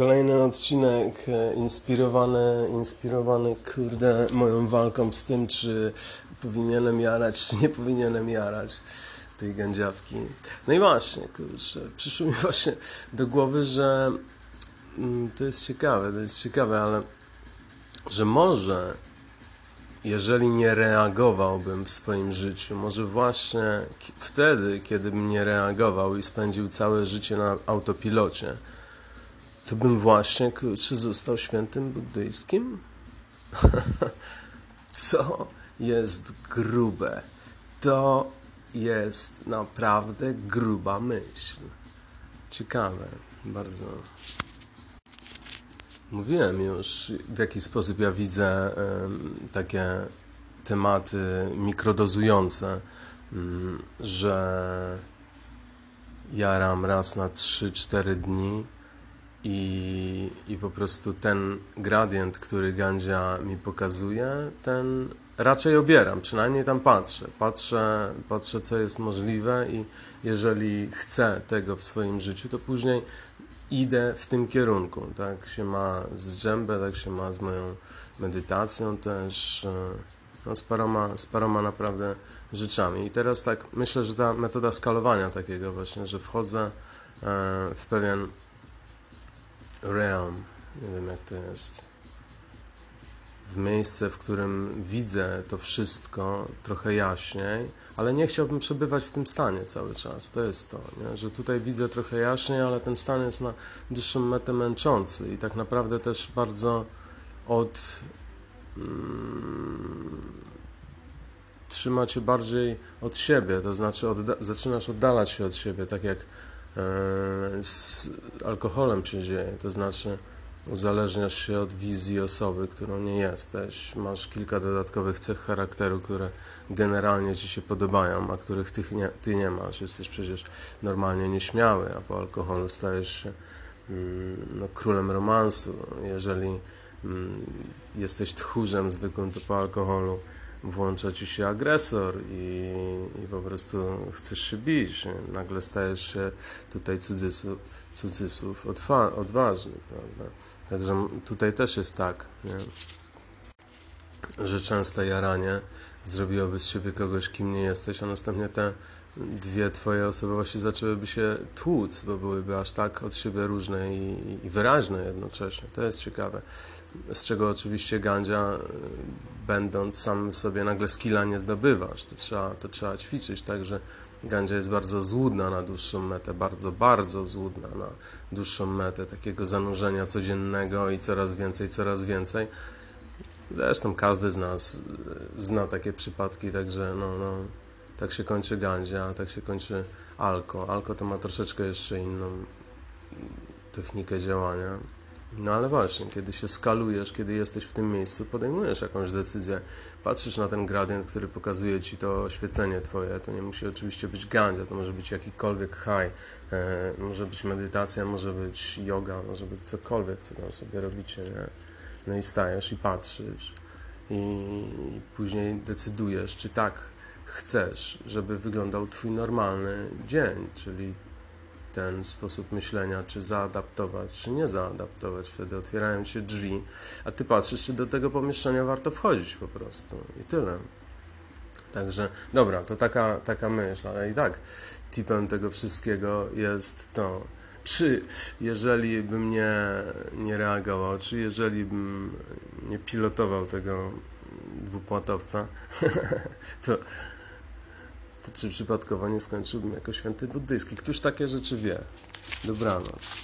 Kolejny odcinek e, inspirowany, inspirowany, kurde, moją walką z tym, czy powinienem jarać, czy nie powinienem jarać tej gędziawki. No i właśnie, kurczę, przyszło mi właśnie do głowy, że mm, to jest ciekawe, to jest ciekawe, ale że może jeżeli nie reagowałbym w swoim życiu, może właśnie wtedy, kiedy bym nie reagował i spędził całe życie na autopilocie, to bym właśnie, czy został świętym buddyjskim? Co jest grube? To jest naprawdę gruba myśl. Ciekawe, bardzo. Mówiłem już, w jaki sposób ja widzę takie tematy mikrodozujące, mm, że jaram raz na 3-4 dni i, i po prostu ten gradient, który Gandzia mi pokazuje, ten raczej obieram, przynajmniej tam patrzę. Patrzę, patrzę co jest możliwe i jeżeli chcę tego w swoim życiu, to później idę w tym kierunku. Tak się ma z dżembę, tak się ma z moją medytacją też, e, no z, paroma, z paroma naprawdę rzeczami. I teraz tak myślę, że ta metoda skalowania takiego właśnie, że wchodzę e, w pewien realm, nie wiem jak to jest, w miejsce, w którym widzę to wszystko trochę jaśniej, ale nie chciałbym przebywać w tym stanie cały czas. To jest to, nie? że tutaj widzę trochę jaśniej, ale ten stan jest na dłuższą metę męczący i tak naprawdę też bardzo od. Mm, trzyma cię bardziej od siebie, to znaczy odda zaczynasz oddalać się od siebie, tak jak z alkoholem się dzieje, to znaczy uzależniasz się od wizji osoby, którą nie jesteś. Masz kilka dodatkowych cech charakteru, które generalnie ci się podobają, a których ty nie, ty nie masz. Jesteś przecież normalnie nieśmiały, a po alkoholu stajesz się mm, no, królem romansu. Jeżeli mm, jesteś tchórzem zwykłym, to po alkoholu włącza ci się agresor i, i po prostu chcesz się bić. Nagle stajesz się tutaj cudzysłów, cudzysłów odważny, prawda? Także tutaj też jest tak, nie? że częste jaranie zrobiłoby z ciebie kogoś, kim nie jesteś, a następnie te dwie twoje osobowości zaczęłyby się tłuc, bo byłyby aż tak od siebie różne i, i wyraźne jednocześnie. To jest ciekawe. Z czego oczywiście Gandzia, będąc sam sobie nagle skilla nie zdobywasz. To trzeba, to trzeba ćwiczyć, także Gandzia jest bardzo złudna na dłuższą metę, bardzo, bardzo złudna na dłuższą metę takiego zanurzenia codziennego i coraz więcej, coraz więcej. Zresztą każdy z nas zna takie przypadki, także no, no, tak się kończy gandzia, tak się kończy alko. Alko to ma troszeczkę jeszcze inną technikę działania. No ale właśnie, kiedy się skalujesz, kiedy jesteś w tym miejscu, podejmujesz jakąś decyzję, patrzysz na ten gradient, który pokazuje ci to oświecenie twoje. To nie musi oczywiście być gandzia, to może być jakikolwiek high, e, może być medytacja, może być yoga, może być cokolwiek, co tam sobie robicie, nie? No i stajesz i patrzysz i później decydujesz, czy tak chcesz, żeby wyglądał twój normalny dzień, czyli ten sposób myślenia, czy zaadaptować, czy nie zaadaptować. Wtedy otwierają się drzwi, a ty patrzysz, czy do tego pomieszczenia warto wchodzić po prostu. I tyle. Także, dobra, to taka, taka myśl, ale i tak tipem tego wszystkiego jest to, czy jeżeli bym nie, nie reagował, czy jeżeli bym nie pilotował tego dwupłatowca, to czy przypadkowo nie skończyłbym jako święty buddyjski? Któż takie rzeczy wie? Dobranoc.